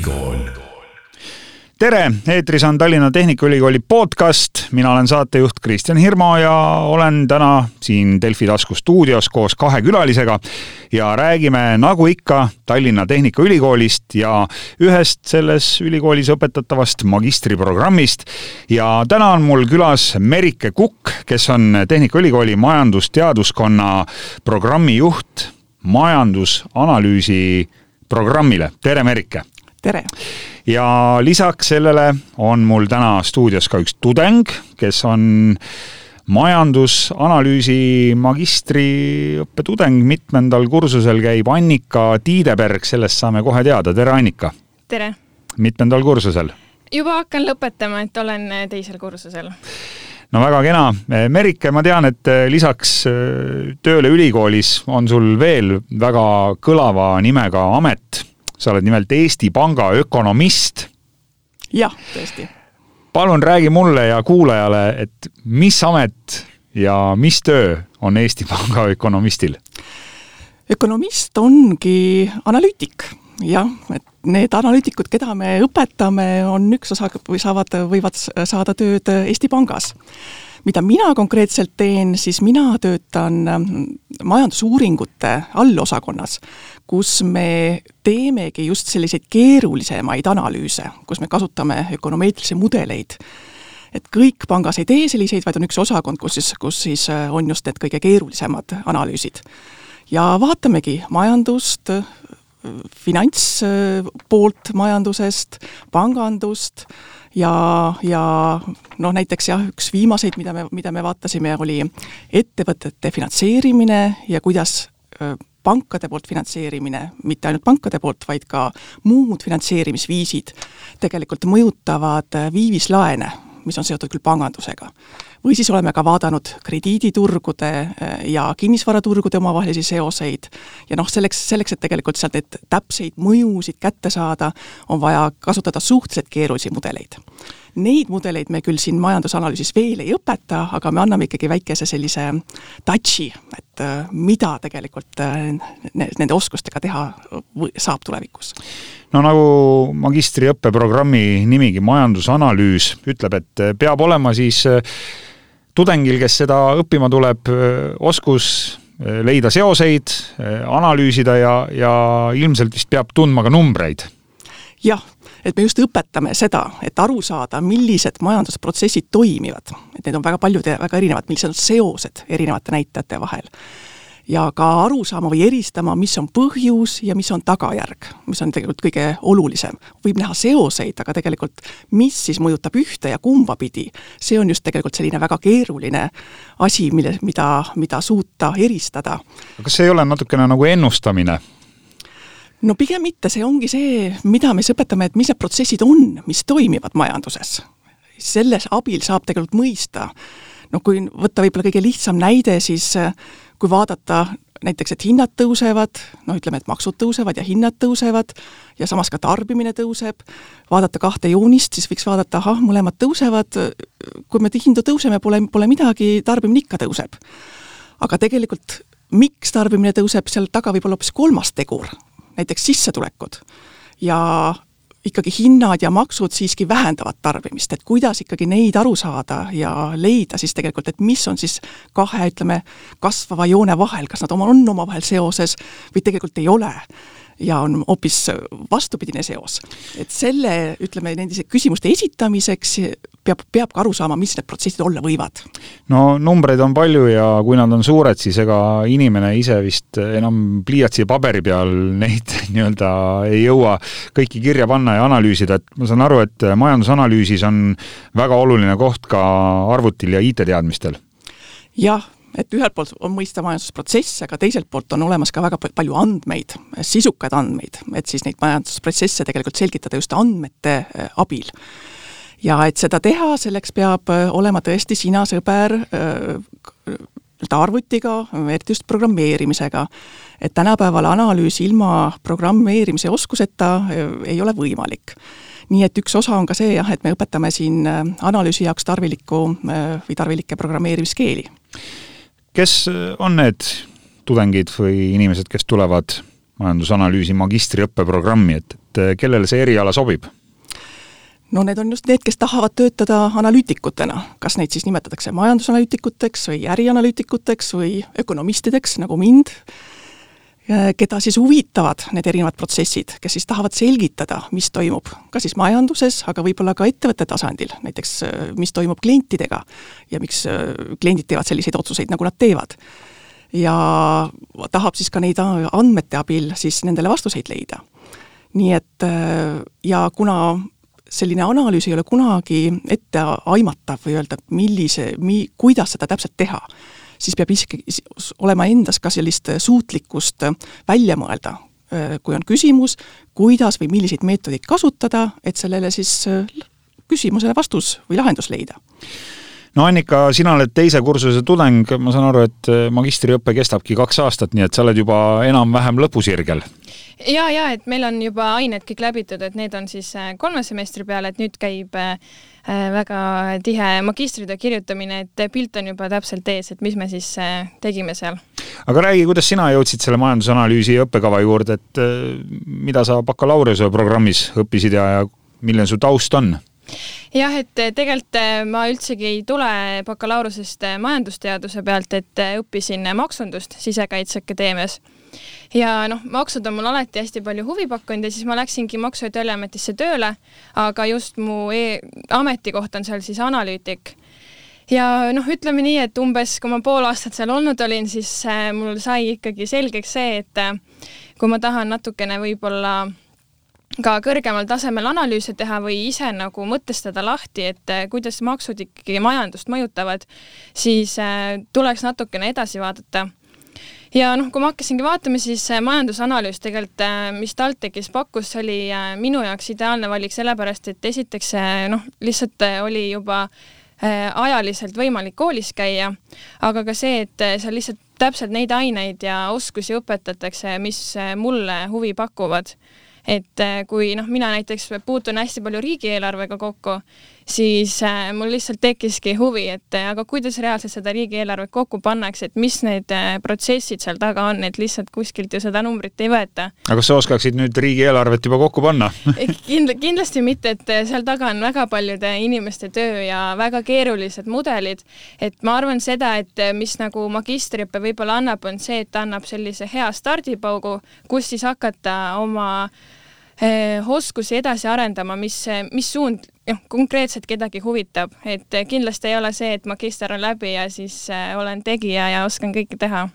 Tehnikaülikool. tere, eetris on Tallinna Tehnikaülikooli podcast, mina olen saatejuht Kristjan Hirmu ja olen täna siin Delfi tasku stuudios koos kahe külalisega ja räägime nagu ikka Tallinna Tehnikaülikoolist ja ühest selles ülikoolis õpetatavast magistriprogrammist. ja täna on mul külas Merike Kukk, kes on Tehnikaülikooli majandusteaduskonna programmi juht majandusanalüüsi programmile, tere Merike! Tere! ja lisaks sellele on mul täna stuudios ka üks tudeng, kes on majandusanalüüsi magistriõppe tudeng, mitmendal kursusel käib Annika Tiideberg, sellest saame kohe teada, tere Annika! tere! mitmendal kursusel? juba hakkan lõpetama, et olen teisel kursusel no väga kena. Merike, ma tean, et lisaks tööle ülikoolis on sul veel väga kõlava nimega amet. Sa oled nimelt Eesti Panga ökonomist. jah, tõesti. palun räägi mulle ja kuulajale, et mis amet ja mis töö on Eesti Panga ökonomistil? ökonomist ongi analüütik jah, et need analüütikud, keda me õpetame, on üks osa või saavad, võivad saada tööd Eesti Pangas. Mida mina konkreetselt teen, siis mina töötan majandusuuringute allosakonnas, kus me teemegi just selliseid keerulisemaid analüüse, kus me kasutame ökonomeetrilisi mudeleid et kõik pangas ei tee selliseid, vaid on üks osakond, kus siis, kus siis on just need kõige keerulisemad analüüsid. ja vaatamegi majandust, finantspoolt majandusest, pangandust ja, ja noh, näiteks jah, üks viimaseid, mida me, mida me vaatasime, oli ettevõtete finantseerimine ja kuidas pankade poolt finantseerimine, mitte ainult pankade poolt, vaid ka muud finantseerimisviisid tegelikult mõjutavad viivislaene, mis on seotud küll pangandusega või siis oleme ka vaadanud krediiditurgude eh, ja kinnisvaraturgude omavahelisi seoseid ja noh, selleks, selleks, et tegelikult sealt neid täpseid mõjusid kätte saada, on vaja kasutada suhteliselt keerulisi mudeleid. Neid mudeleid me küll siin majandusanalüüsis veel ei õpeta, aga me anname ikkagi väikese sellise touch'i, et eh, mida tegelikult eh, nende oskustega teha saab tulevikus no nagu magistriõppeprogrammi nimigi, majandusanalüüs, ütleb, et peab olema siis tudengil, kes seda õppima tuleb, oskus leida seoseid, analüüsida ja, ja ilmselt vist peab tundma ka numbreid. jah, et me just õpetame seda, et aru saada, millised majandusprotsessid toimivad, et need on väga paljud ja väga erinevad, millised on seosed erinevate näitajate vahel ja ka aru saama või eristama, mis on põhjus ja mis on tagajärg, mis on tegelikult kõige olulisem. võib näha seoseid, aga tegelikult mis siis mõjutab ühte ja kumba pidi, see on just tegelikult selline väga keeruline asi, mille, mida, mida suuta eristada. kas see ei ole natukene nagu ennustamine? no pigem mitte, see ongi see, mida me siis õpetame, et mis need protsessid on, mis toimivad majanduses. selles abil saab tegelikult mõista, noh kui võtta võib-olla kõige lihtsam näide, siis kui vaadata näiteks, et hinnad tõusevad, noh ütleme, et maksud tõusevad ja hinnad tõusevad ja samas ka tarbimine tõuseb, vaadata kahte joonist, siis võiks vaadata, ahah, mõlemad tõusevad, kui me hindu tõuseme, pole, pole midagi, tarbimine ikka tõuseb. aga tegelikult miks tarbimine tõuseb, seal taga võib olla hoopis kolmas tegur, näiteks sissetulekud. ja ikkagi hinnad ja maksud siiski vähendavad tarbimist, et kuidas ikkagi neid aru saada ja leida siis tegelikult, et mis on siis kahe, ütleme, kasvava joone vahel, kas nad oma, on omavahel seoses või tegelikult ei ole ja on hoopis vastupidine seos. et selle, ütleme, nende küsimuste esitamiseks peab, peab ka aru saama, mis need protsessid olla võivad. no numbreid on palju ja kui nad on suured, siis ega inimene ise vist enam pliiatsi ja paberi peal neid nii-öelda ei jõua kõiki kirja panna ja analüüsida, et ma saan aru, et majandusanalüüsis on väga oluline koht ka arvutil ja IT-teadmistel. jah et ühelt poolt on mõista majandusprotsesse, aga teiselt poolt on olemas ka väga palju andmeid, sisukaid andmeid, et siis neid majandusprotsesse tegelikult selgitada just andmete äh, abil. Ja et seda teha, selleks peab äh, olema tõesti sina, sõber, äh, arvutiga, eriti just programmeerimisega. et tänapäeval analüüs ilma programmeerimise oskuseta ei ole võimalik nii et üks osa on ka see jah, et me õpetame siin analüüsi jaoks tarvilikku või tarvilikke programmeerimiskeeli kes on need tudengid või inimesed, kes tulevad majandusanalüüsi magistriõppeprogrammi, et, et kellele see eriala sobib? No need on just need, kes tahavad töötada analüütikutena, kas neid siis nimetatakse majandusanalüütikuteks või ärianalüütikuteks või ökonomistideks, nagu mind, keda siis huvitavad need erinevad protsessid, kes siis tahavad selgitada, mis toimub, kas siis majanduses, aga võib-olla ka ettevõtte tasandil, näiteks mis toimub klientidega ja miks kliendid teevad selliseid otsuseid, nagu nad teevad. ja tahab siis ka neid andmete abil siis nendele vastuseid leida. nii et ja kuna selline analüüs ei ole kunagi ette aimatav või öelda, millise, mi-, kuidas seda täpselt teha, siis peab isegi olema endas ka sellist suutlikkust välja mõelda, kui on küsimus, kuidas või milliseid meetodeid kasutada, et sellele siis küsimusele vastus või lahendus leida no Annika, sina oled teise kursuse tudeng, ma saan aru, et magistriõpe kestabki kaks aastat, nii et sa oled juba enam-vähem lõpusirgel ja, ja et meil on juba ained kõik läbitud, et need on siis äh, kolme semestri peale, et nüüd käib äh, väga tihe magistritöö kirjutamine, et pilt on juba täpselt ees, et mis me siis tegime seal. aga räägi, kuidas sina jõudsid selle majandusanalüüsi õppekava juurde, et mida sa bakalaureuse programmis õppisid ja, ja milline su taust on? Jah, et tegelikult ma üldsegi ei tule bakalaureusest majandusteaduse pealt, et õppisin maksundust Sisekaitseakadeemias. Ja noh, maksud on mul alati hästi palju huvi pakkunud ja siis ma läksingi Maksu- ja Tolliametisse tööle, aga just mu e ametikoht on seal siis analüütik. Ja noh, ütleme nii, et umbes kui ma pool aastat seal olnud olin, siis mul sai ikkagi selgeks see, et kui ma tahan natukene võib-olla ka kõrgemal tasemel analüüse teha või ise nagu mõtestada lahti, et äh, kuidas maksud ikkagi majandust mõjutavad, siis äh, tuleks natukene edasi vaadata. Ja noh, kui ma hakkasingi vaatama, siis majandusanalüüs tegelikult, mis TalTechis pakkus, oli minu jaoks ideaalne valik, sellepärast et esiteks noh, lihtsalt oli juba ajaliselt võimalik koolis käia, aga ka see, et seal lihtsalt täpselt neid aineid ja oskusi õpetatakse, mis mulle huvi pakuvad et kui noh, mina näiteks puutun hästi palju riigieelarvega kokku, siis äh, mul lihtsalt tekkiski huvi, et äh, aga kuidas reaalselt seda riigieelarvet kokku pannakse, et mis need äh, protsessid seal taga on, et lihtsalt kuskilt ju seda numbrit ei võeta. aga kas sa oskaksid nüüd riigieelarvet juba kokku panna Kind-, kindlasti mitte, et seal taga on väga paljude inimeste töö ja väga keerulised mudelid, et ma arvan seda, et mis nagu magistriõpe võib-olla annab, on see, et ta annab sellise hea stardipaugu, kus siis hakata oma oskusi edasi arendama, mis, mis suund noh, konkreetselt kedagi huvitab, et kindlasti ei ole see, et magister on läbi ja siis äh, olen tegija ja oskan kõike teha.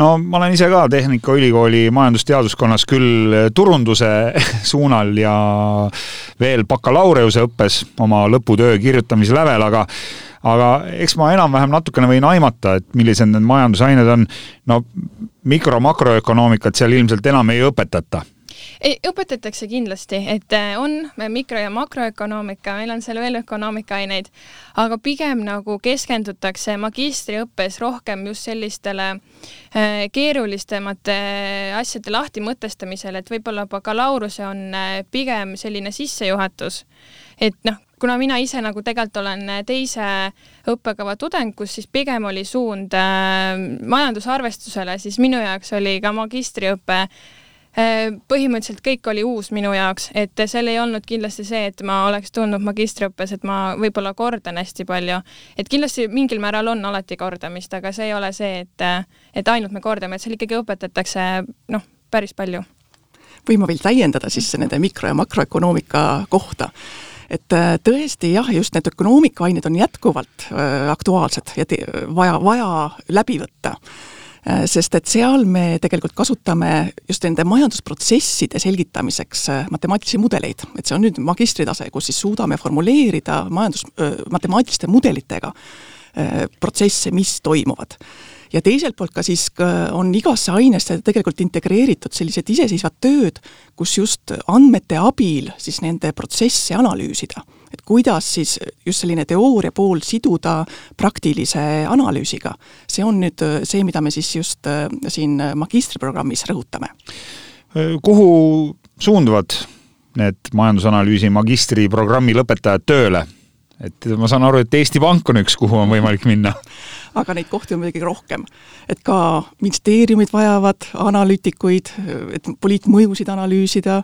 No ma olen ise ka Tehnikaülikooli majandusteaduskonnas küll turunduse suunal ja veel bakalaureuse õppes oma lõputöö kirjutamise lävel, aga aga eks ma enam-vähem natukene võin aimata, et millised need majandusained on. no mikro-makroökonoomikat seal ilmselt enam ei õpetata ei, õpetatakse kindlasti, et äh, on mikro- ja makroökonoomika, meil on seal veel ökonoomikaaineid, aga pigem nagu keskendutakse magistriõppes rohkem just sellistele äh, keerulisemate asjade lahtimõtestamisele, et võib-olla bakalaureuse on äh, pigem selline sissejuhatus, et noh, kuna mina ise nagu tegelikult olen teise õppekava tudeng, kus siis pigem oli suund äh, majandusarvestusele, siis minu jaoks oli ka magistriõpe Äh, põhimõtteliselt kõik oli uus minu jaoks, et seal ei olnud kindlasti see, et ma oleks tundnud magistriõppes, et ma võib-olla kordan hästi palju. et kindlasti mingil määral on alati kordamist, aga see ei ole see, et, et ainult me kordame, et seal ikkagi õpetatakse noh, päris palju. võin ma veel täiendada siis nende mikro- ja makroökonoomika kohta et äh, tõesti jah, just need ökonoomikaained on jätkuvalt äh, aktuaalsed ja te, vaja, vaja läbi võtta Äh, sest et seal me tegelikult kasutame just nende majandusprotsesside selgitamiseks äh, matemaatilisi mudeleid, et see on nüüd magistritase, kus siis suudame formuleerida majandus, matemaatiliste mudelitega protsesse, mis toimuvad. Ja teiselt poolt ka siis on igasse ainesse tegelikult integreeritud sellised iseseisvad tööd, kus just andmete abil siis nende protsesse analüüsida et kuidas siis just selline teooria pool siduda praktilise analüüsiga. see on nüüd äh, see, mida me siis just äh, siin magistriprogrammis rõhutame. Äh, kuhu suunduvad need majandusanalüüsi magistriprogrammi lõpetajad tööle? et ma saan aru, et Eesti Pank on üks, kuhu on võimalik minna aga neid kohti on muidugi rohkem. et ka ministeeriumid vajavad analüütikuid, et poliitmõjusid analüüsida,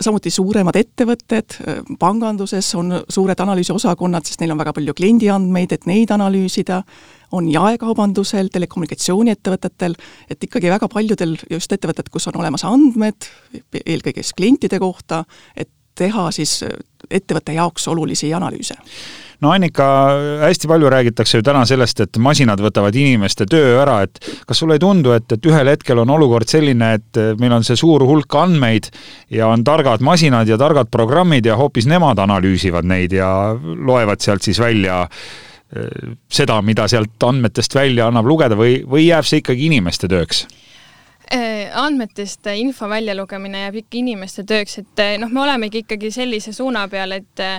samuti suuremad ettevõtted, panganduses on suured analüüsiosakonnad, sest neil on väga palju kliendiandmeid, et neid analüüsida, on jaekaubandusel, telekommunikatsiooniettevõtetel, et ikkagi väga paljudel just ettevõtted, kus on olemas andmed, eelkõige siis klientide kohta, et teha siis ettevõtte jaoks olulisi analüüse no Annika, hästi palju räägitakse ju täna sellest, et masinad võtavad inimeste töö ära, et kas sulle ei tundu, et, et ühel hetkel on olukord selline, et meil on see suur hulk andmeid ja on targad masinad ja targad programmid ja hoopis nemad analüüsivad neid ja loevad sealt siis välja eh, seda, mida sealt andmetest välja annab lugeda või, või jääb see ikkagi inimeste tööks? Äh, andmetest info väljalugemine jääb ikka inimeste tööks, et äh, noh, me olemegi ikkagi sellise suuna peal, et äh,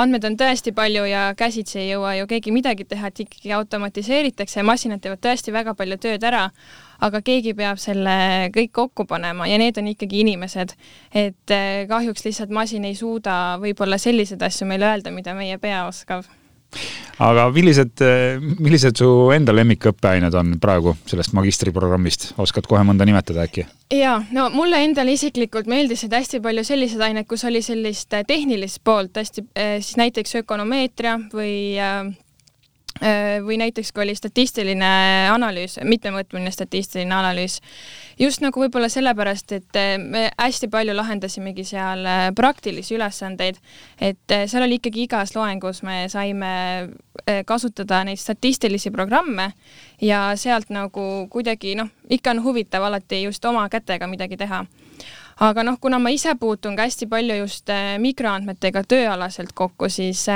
andmed on tõesti palju ja käsitsi ei jõua ju keegi midagi teha, et ikkagi automatiseeritakse ja masinad teevad tõesti väga palju tööd ära, aga keegi peab selle kõik kokku panema ja need on ikkagi inimesed. et kahjuks lihtsalt masin ei suuda võib-olla selliseid asju meile öelda, mida meie pea oskab aga millised, millised su enda lemmikõppeained on praegu sellest magistriprogrammist, oskad kohe mõnda nimetada äkki? jaa, no mulle endale isiklikult meeldisid hästi palju sellised ained, kus oli sellist tehnilist poolt hästi, eh, siis näiteks ökonomeetria või Äh, või näiteks kui oli statistiline analüüs, mitmemõõtmeline statistiline analüüs, just nagu võib-olla sellepärast, et äh, me hästi palju lahendasimegi seal äh, praktilisi ülesandeid, et seal oli ikkagi igas loengus me saime kasutada neid statistilisi programme ja sealt nagu kuidagi noh, ikka on huvitav alati just oma kätega midagi teha. Aga noh, kuna ma ise puutun ka hästi palju just mikroandmetega tööalaselt kokku, siis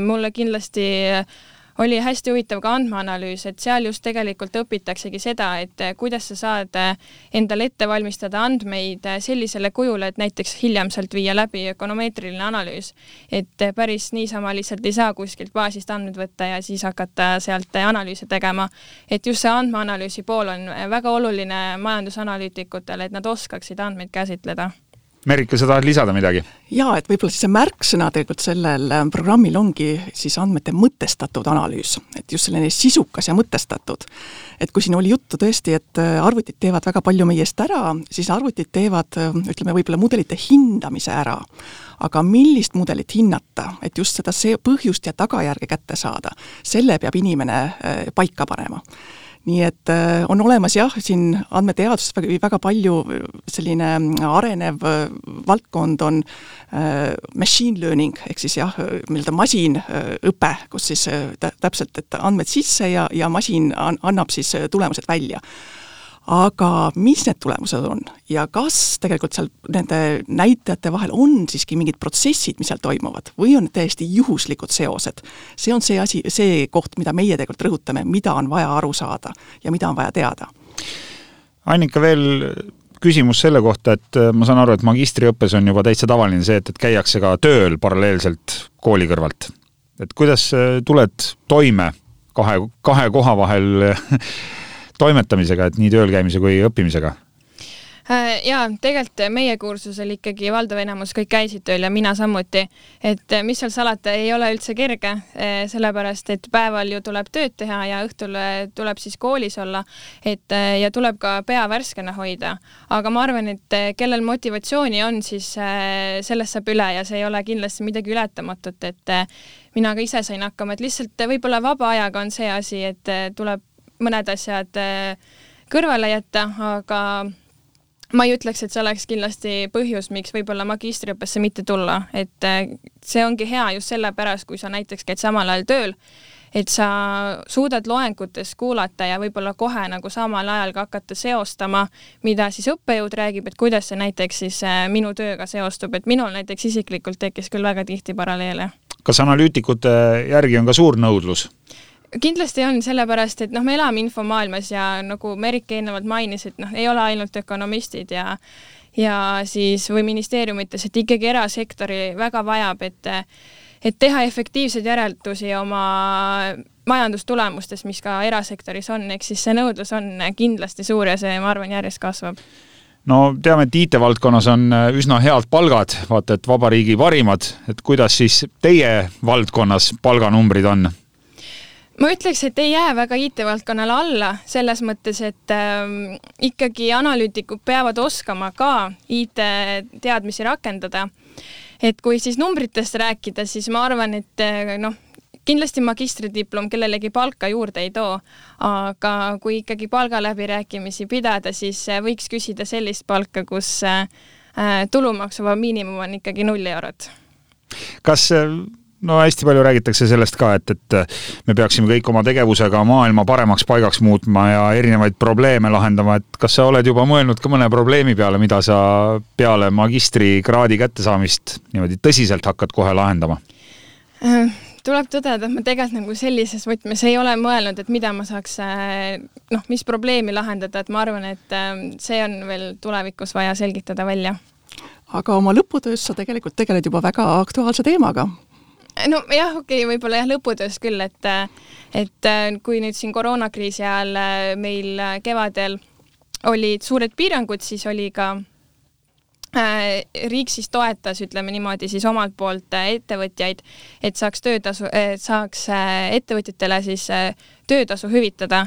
mulle kindlasti oli hästi huvitav ka andmeanalüüs, et seal just tegelikult õpitaksegi seda, et eh, kuidas sa saad eh, endale ette valmistada andmeid eh, sellisele kujule, et näiteks hiljem sealt viia läbi ökonomeetriline analüüs. et päris niisama lihtsalt ei saa kuskilt baasist andmed võtta ja siis hakata sealt analüüse tegema. et just see andmeanalüüsi pool on väga oluline majandusanalüütikutele, et nad oskaksid andmeid käsitleda Merike, sa tahad lisada midagi? jaa, et võib-olla siis see märksõna tegelikult sellel äh, programmil ongi siis andmete mõtestatud analüüs, et just selline sisukas ja mõtestatud. et kui siin oli juttu tõesti, et äh, arvutid teevad väga palju meie eest ära, siis arvutid teevad äh, ütleme, võib-olla mudelite hindamise ära. aga millist mudelit hinnata, et just seda see põhjust ja tagajärge kätte saada, selle peab inimene paika panema nii et äh, on olemas jah, siin andmeteaduses väga, väga palju äh, selline äh, arenev valdkond on machine learning ehk siis jah, nii-öelda masinõpe, kus siis täpselt, et andmed sisse ja, ja masin annab siis tulemused välja aga mis need tulemused on ja kas tegelikult seal nende näitajate vahel on siiski mingid protsessid, mis seal toimuvad, või on täiesti juhuslikud seosed? see on see asi, see koht, mida meie tegelikult rõhutame, mida on vaja aru saada ja mida on vaja teada. Annika, veel küsimus selle kohta, et äh, ma saan aru, et magistriõppes on juba täitsa tavaline see, et, et käiakse ka tööl paralleelselt kooli kõrvalt. et kuidas äh, tuled toime kahe, kahe koha vahel toimetamisega, et nii tööl käimise kui õppimisega? Äh, jaa, tegelikult meie kursusel ikkagi valdav enamus kõik käisid tööl ja mina samuti. et äh, mis seal salata, ei ole üldse kerge, äh, sellepärast et päeval ju tuleb tööd teha ja õhtul tuleb siis koolis olla, et ja tuleb ka pea värskena hoida. aga ma arvan, et kellel motivatsiooni on, siis sellest saab üle ja see ei ole kindlasti midagi ületamatut, et mina ka ise sain hakkama, et lihtsalt võib-olla vaba ajaga on see asi, et tuleb mõned asjad äh, kõrvale jätta, aga ma ei ütleks, et see oleks kindlasti põhjus, miks võib-olla magistriõppesse mitte tulla, et äh, see ongi hea just sellepärast, kui sa näiteks käid samal ajal tööl, et sa suudad loengutes kuulata ja võib-olla kohe nagu samal ajal ka hakata seostama, mida siis õppejõud räägib, et kuidas see näiteks siis äh, minu tööga seostub, et minul näiteks isiklikult tekkis küll väga tihti paralleele. kas analüütikute järgi on ka suur nõudlus? Kindlasti on, sellepärast et noh, me elame infomaailmas ja nagu Merik eelnevalt mainis, et noh, ei ole ainult ökonomistid ja ja siis või ministeeriumites, et ikkagi erasektori väga vajab, et et teha efektiivseid järeldusi oma majandustulemustest, mis ka erasektoris on, ehk siis see nõudlus on kindlasti suur ja see, ma arvan, järjest kasvab. No teame, et IT-valdkonnas on üsna head palgad, vaata et vabariigi parimad, et kuidas siis teie valdkonnas palganumbrid on? Ma ütleks, et ei jää väga IT-valdkonnale alla, selles mõttes, et äh, ikkagi analüütikud peavad oskama ka IT-teadmisi rakendada. et kui siis numbritest rääkida, siis ma arvan, et äh, noh, kindlasti magistridiplom kellelegi palka juurde ei too, aga kui ikkagi palgaläbirääkimisi pidada, siis äh, võiks küsida sellist palka, kus äh, äh tulumaksuvaba miinimum on ikkagi null eurot. kas äh, no hästi palju räägitakse sellest ka, et, et me peaksime kõik oma tegevusega maailma paremaks paigaks muutma ja erinevaid probleeme lahendama, et kas sa oled juba mõelnud ka mõne probleemi peale, mida sa peale magistrikraadi kättesaamist niimoodi tõsiselt hakkad kohe lahendama? Äh, tuleb tõdeda, et ma tegelikult nagu sellises võtmes ei ole mõelnud, et mida ma saaks äh, noh, mis probleemi lahendada, et ma arvan, et äh, see on veel tulevikus vaja selgitada välja aga oma lõputöös sa tegelikult tegeled juba väga aktuaalse teemaga nojah, okei okay,, võib-olla jah, lõputöös küll, et et kui nüüd siin koroonakriisi ajal äh, meil äh, kevadel olid suured piirangud, siis oli ka äh, riik siis toetas, ütleme niimoodi, siis omalt poolt ettevõtjaid, et saaks töötasu, saaks ettevõtjatele siis töötasu hüvitada.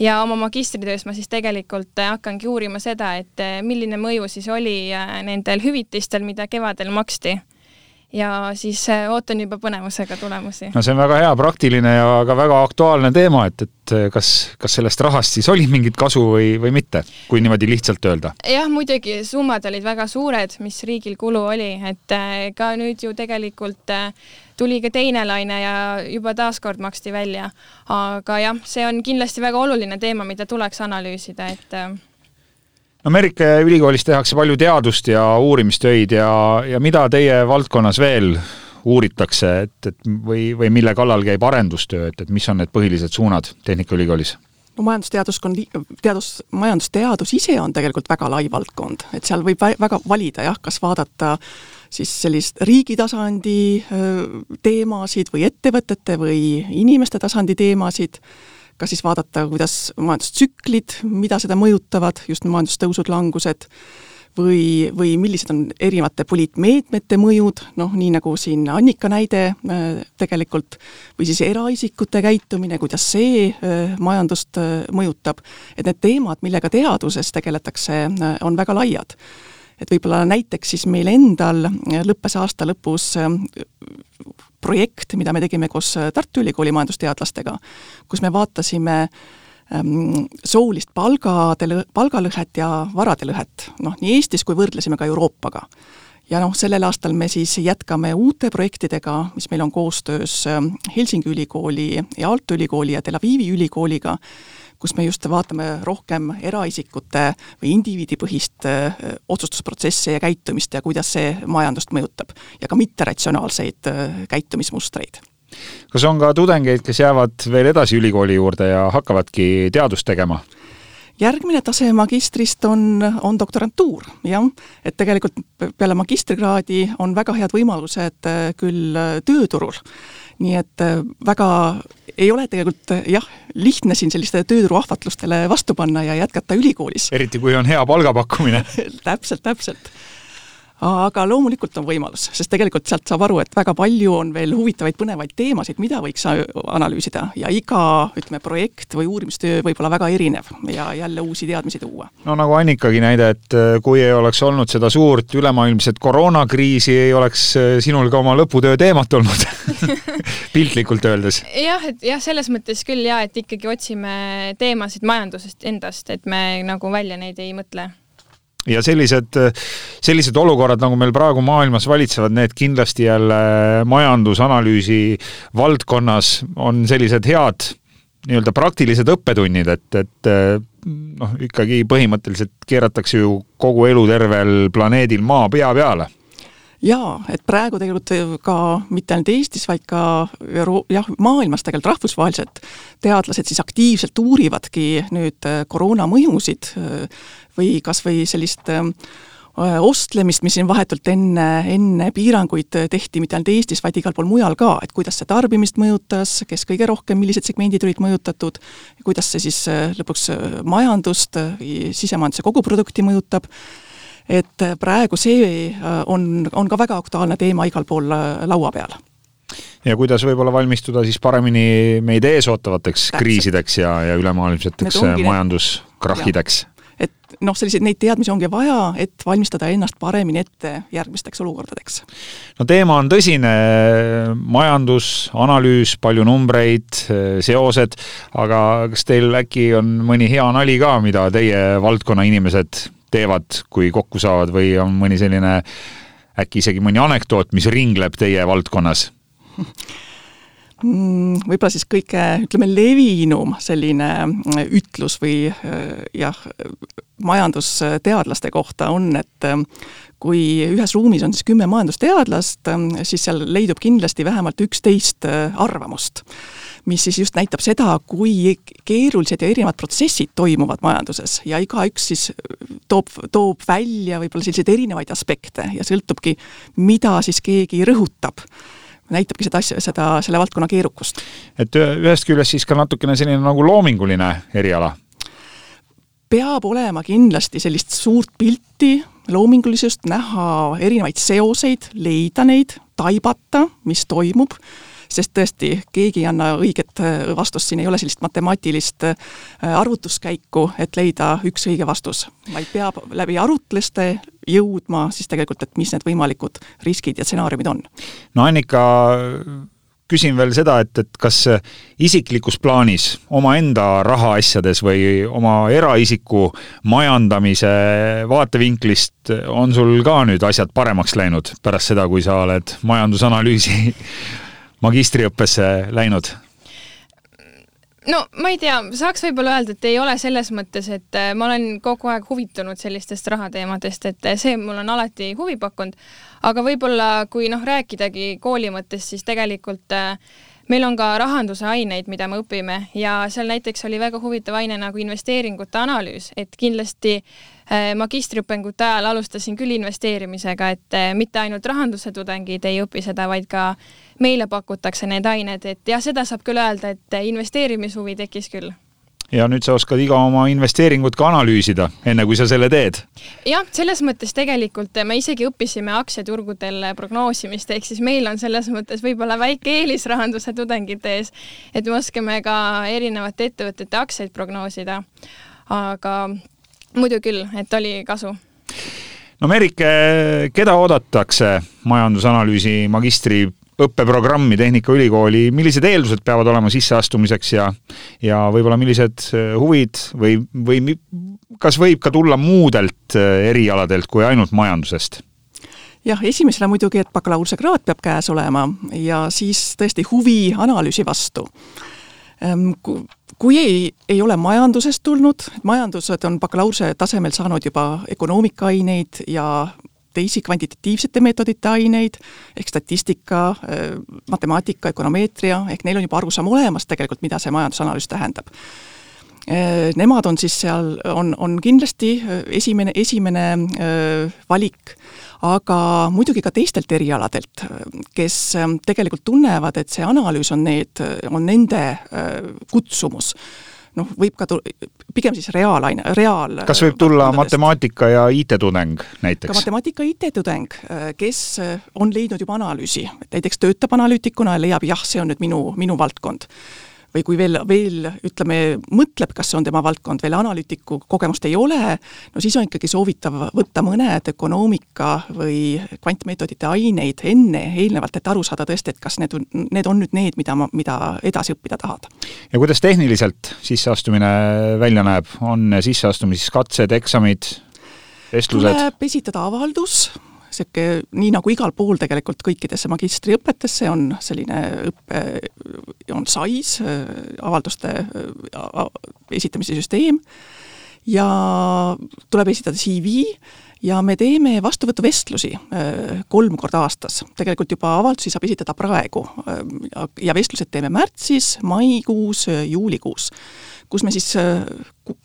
ja oma magistritöös ma siis tegelikult hakkangi uurima seda, et milline mõju siis oli nendel hüvitistel, mida kevadel maksti ja siis ootan juba põnevusega tulemusi. no see on väga hea, praktiline ja ka väga aktuaalne teema, et, et äh, kas, kas sellest rahast siis oli mingit kasu või, või mitte, kui niimoodi lihtsalt öelda? jah, muidugi summad olid väga suured, mis riigil kulu oli, et äh, ka nüüd ju tegelikult tuli ka teine laine ja juba taaskord maksti välja. aga jah, see on kindlasti väga oluline teema, mida tuleks analüüsida, et Ameerika ülikoolis tehakse palju teadust ja uurimistöid ja, ja mida teie valdkonnas veel uuritakse, et, et või, või mille kallal käib arendustöö, et, et mis on need põhilised suunad Tehnikaülikoolis? no majandusteaduskond, teadus, majandusteadus ise on tegelikult väga lai valdkond, et seal võib väga valida jah, kas vaadata siis sellist riigi tasandi teemasid või ettevõtete või inimeste tasandi teemasid ka siis vaadata, kuidas majandustsüklid, mida seda mõjutavad, just majandustõusud, langused, või, või millised on erinevate poliitmeetmete mõjud, noh nii nagu siin Annika näide äh, tegelikult, või siis eraisikute käitumine, kuidas see äh, majandust äh, mõjutab, et need teemad, millega teaduses tegeletakse, on väga laiad. Et võib-olla näiteks siis meil endal lõppes aasta lõpus projekt, mida me tegime koos äh, Tartu Ülikooli majandusteadlastega, kus me vaatasime ähm, soolist palgade, palgalõhet ja varade lõhet, noh, nii Eestis kui võrdlesime ka Euroopaga. ja noh, sellel aastal me siis jätkame uute projektidega, mis meil on koostöös ähm, Helsingi ülikooli ja Aalto ülikooli ja Tel Avivi ülikooliga, kus me just vaatame rohkem eraisikute või indiviidipõhist otsustusprotsesse ja käitumist ja kuidas see majandust mõjutab. ja ka mitteratsionaalseid käitumismustreid kas on ka tudengeid, kes jäävad veel edasi ülikooli juurde ja hakkavadki teadust tegema? järgmine tase magistrist on, on doktorantuur, jah. et tegelikult peale magistrikraadi on väga head võimalused küll tööturul nii et äh, väga ei ole tegelikult äh, jah, lihtne siin sellistele tööturu ahvatlustele vastu panna ja jätkata ülikoolis. eriti, kui on hea palgapakkumine täpselt, täpselt aga loomulikult on võimalus, sest tegelikult sealt saab aru, et väga palju on veel huvitavaid, põnevaid teemasid, mida võiks analüüsida ja iga, ütleme, projekt või uurimistöö võib olla väga erinev ja jälle uusi teadmisi tuua. no nagu Annikagi näide, et äh, kui ei oleks olnud seda suurt ülemaailmset koroonakriisi, ei oleks äh, sinul ka oma lõputöö teemat olnud piltlikult öeldes. jah, et jah, selles mõttes küll ja et ikkagi otsime teemasid majandusest endast, et me nagu välja neid ei mõtle ja sellised, sellised olukorrad, nagu meil praegu maailmas valitsevad, need kindlasti jälle majandusanalüüsi valdkonnas on sellised head nii-öelda praktilised õppetunnid, et, et noh, ikkagi põhimõtteliselt keeratakse ju kogu elutervel planeedil Maa pea peale jaa, et praegu tegelikult ka mitte ainult Eestis, vaid ka Euro-, jah, maailmas tegelikult rahvusvaheliselt teadlased siis aktiivselt uurivadki nüüd koroona mõjusid või kas või sellist äh, ostlemist, mis siin vahetult enne, enne piiranguid tehti mitte ainult Eestis, vaid igal pool mujal ka, et kuidas see tarbimist mõjutas, kes kõige rohkem, millised segmendid olid mõjutatud, kuidas see siis äh, lõpuks äh, majandust sisemajanduse koguprodukti mõjutab, et praegu see on, on ka väga aktuaalne teema igal pool laua peal. Ja kuidas võib-olla valmistuda siis paremini meid ees ootavateks Täpselt. kriisideks ja, ja ülemaailmseteks majanduskrahhideks? Et noh, selliseid, neid teadmisi ongi vaja, et valmistada ennast paremini ette järgmisteks olukordadeks. no teema on tõsine, majandus, analüüs, palju numbreid, seosed, aga kas teil äkki on mõni hea nali ka, mida teie valdkonna inimesed teevad, kui kokku saavad või on mõni selline äkki isegi mõni anekdoot, mis ringleb teie valdkonnas võib-olla siis kõige, ütleme, levinum selline mm, ütlus või äh, jah, majandusteadlaste kohta on, et äh, kui ühes ruumis on siis kümme majandusteadlast, äh, siis seal leidub kindlasti vähemalt üksteist arvamust. mis siis just näitab seda, kui keerulised ja erinevad protsessid toimuvad majanduses ja igaüks siis toob, toob välja võib-olla selliseid erinevaid aspekte ja sõltubki, mida siis keegi rõhutab näitabki seda asja, seda, selle valdkonna keerukust. et ühest küljest siis ka natukene selline nagu loominguline eriala? peab olema kindlasti sellist suurt pilti, loomingulisust, näha erinevaid seoseid, leida neid, taibata, mis toimub sest tõesti, keegi ei anna õiget äh, vastust, siin ei ole sellist matemaatilist äh, arvutuskäiku, et leida üks õige vastus, vaid peab läbi arutluste jõudma siis tegelikult, et mis need võimalikud riskid ja stsenaariumid on. no Annika, küsin veel seda, et, et kas isiklikus plaanis omaenda rahaasjades või oma eraisiku majandamise vaatevinklist on sul ka nüüd asjad paremaks läinud pärast seda, kui sa oled majandusanalüüsi magistriõppesse läinud? no ma ei tea, saaks võib-olla öelda, et ei ole selles mõttes, et äh, ma olen kogu aeg huvitunud sellistest rahateemadest, et äh, see mul on alati huvi pakkunud, aga võib-olla kui noh, rääkidagi kooli mõttes, siis tegelikult äh, meil on ka rahanduse aineid, mida me õpime ja seal näiteks oli väga huvitav aine nagu investeeringute analüüs, et kindlasti magistriõpingute ajal alustasin küll investeerimisega, et mitte ainult rahanduse tudengid ei õpi seda, vaid ka meile pakutakse need ained, et jah, seda saab küll öelda, et investeerimishuvi tekkis küll ja nüüd sa oskad iga oma investeeringut ka analüüsida, enne kui sa selle teed. jah, selles mõttes tegelikult me isegi õppisime aktsiaturgudel prognoosimist, ehk siis meil on selles mõttes võib-olla väike eelis rahanduse tudengite ees, et me oskame ka erinevate ettevõtete aktsiaid prognoosida. aga muidu küll, et oli kasu no Merike, keda oodatakse majandusanalüüsi magistri õppeprogrammi Tehnikaülikooli, millised eeldused peavad olema sisseastumiseks ja ja võib-olla millised äh, huvid või, või kas võib ka tulla muudelt äh, erialadelt kui ainult majandusest? jah, esimesena muidugi, et bakalaureusekraad peab käes olema ja siis tõesti huvi analüüsi vastu. Kui ei, ei ole majandusest tulnud, majandused on bakalaureuse tasemel saanud juba ökonoomiaaineid ja teisi kvantitatiivsete meetodite aineid, ehk statistika, matemaatika, ökonomeetria, ehk neil on juba arusaam olemas tegelikult, mida see majandusanalüüs tähendab. Äh, nemad on siis seal, on, on kindlasti äh, esimene, esimene valik, aga muidugi ka teistelt erialadelt, kes tegelikult tunnevad, et see analüüs on need, on nende kutsumus. Noh, võib ka tu-, pigem siis reaalaine, reaal kas võib tulla matemaatika ja IT-tudeng näiteks? ka matemaatika IT-tudeng, kes on leidnud juba analüüsi, näiteks töötab analüütikuna ja leiab, jah, see on nüüd minu, minu valdkond või kui veel, veel ütleme, mõtleb, kas see on tema valdkond, veel analüütiku kogemust ei ole, no siis on ikkagi soovitav võtta mõned ökonoomika või kvantmeetodite aineid enne, eelnevalt, et aru saada tõesti, et kas need, need on nüüd need, mida ma, mida edasi õppida tahad. ja kuidas tehniliselt sisseastumine välja näeb, on sisseastumiskatsed, eksamid, vestlused? tuleb esitada avaldus niisugune, nii nagu igal pool tegelikult kõikidesse magistriõpetesse on selline õppe, on sais, avalduste esitamise süsteem ja tuleb esitada CV ja me teeme vastuvõtuvestlusi kolm korda aastas. tegelikult juba avaldusi saab esitada praegu ja vestlused teeme märtsis, maikuus, juulikuus kus me siis äh,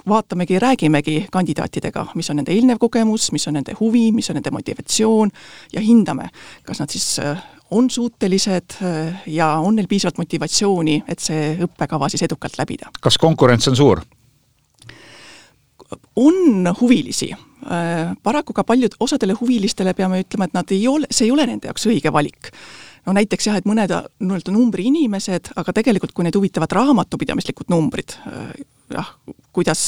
vaatamegi ja räägimegi kandidaatidega, mis on nende eelnev kogemus, mis on nende huvi, mis on nende motivatsioon ja hindame, kas nad siis äh, on suutelised äh, ja on neil piisavalt motivatsiooni, et see õppekava siis edukalt läbida. kas konkurents on suur? on huvilisi, paraku ka paljud, osadele huvilistele peame ütlema, et nad ei ole, see ei ole nende jaoks õige valik no näiteks jah, et mõned nii-öelda numbriinimesed, aga tegelikult kui neid huvitavad raamatupidamislikud numbrid, jah, kuidas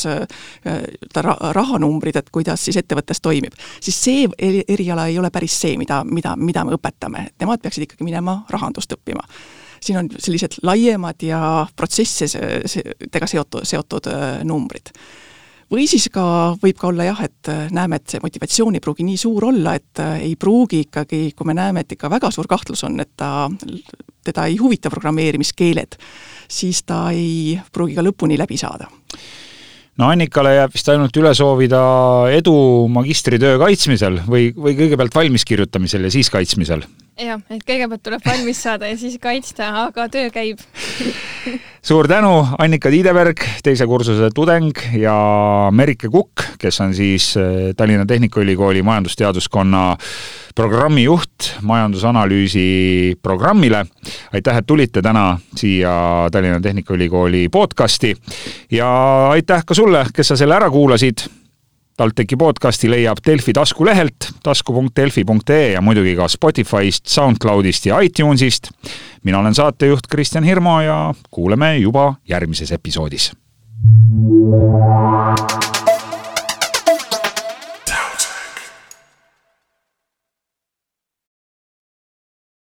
ta rahanumbrid, et kuidas siis ettevõttes toimib, siis see eriala ei ole päris see, mida, mida, mida me õpetame, et nemad peaksid ikkagi minema rahandust õppima. siin on sellised laiemad ja protsessidega seotud, seotud numbrid või siis ka, võib ka olla jah, et näeme, et see motivatsioon ei pruugi nii suur olla, et ei pruugi ikkagi, kui me näeme, et ikka väga suur kahtlus on, et ta, teda ei huvita programmeerimiskeeled, siis ta ei pruugi ka lõpuni läbi saada. No Annikale jääb vist ainult üle soovida edu magistritöö kaitsmisel või, või kõigepealt valmiskirjutamisel ja siis kaitsmisel jah, et kõigepealt tuleb valmis saada ja siis kaitsta, aga töö käib. Suur tänu, Annika Tiideberg, teise kursuse tudeng ja Merike Kukk, kes on siis äh, Tallinna Tehnikaülikooli majandusteaduskonna programmijuht majandusanalüüsi programmile. aitäh, et tulite täna siia Tallinna Tehnikaülikooli podcasti. Ja aitäh ka sulle, kes sa selle ära kuulasid TalTechi podcasti leiab Delfi taskulehelt tasku.delfi.ee ja muidugi ka Spotify'st, SoundCloudist ja iTunesist. mina olen saatejuht Kristjan Hirmu ja kuuleme juba järgmises episoodis.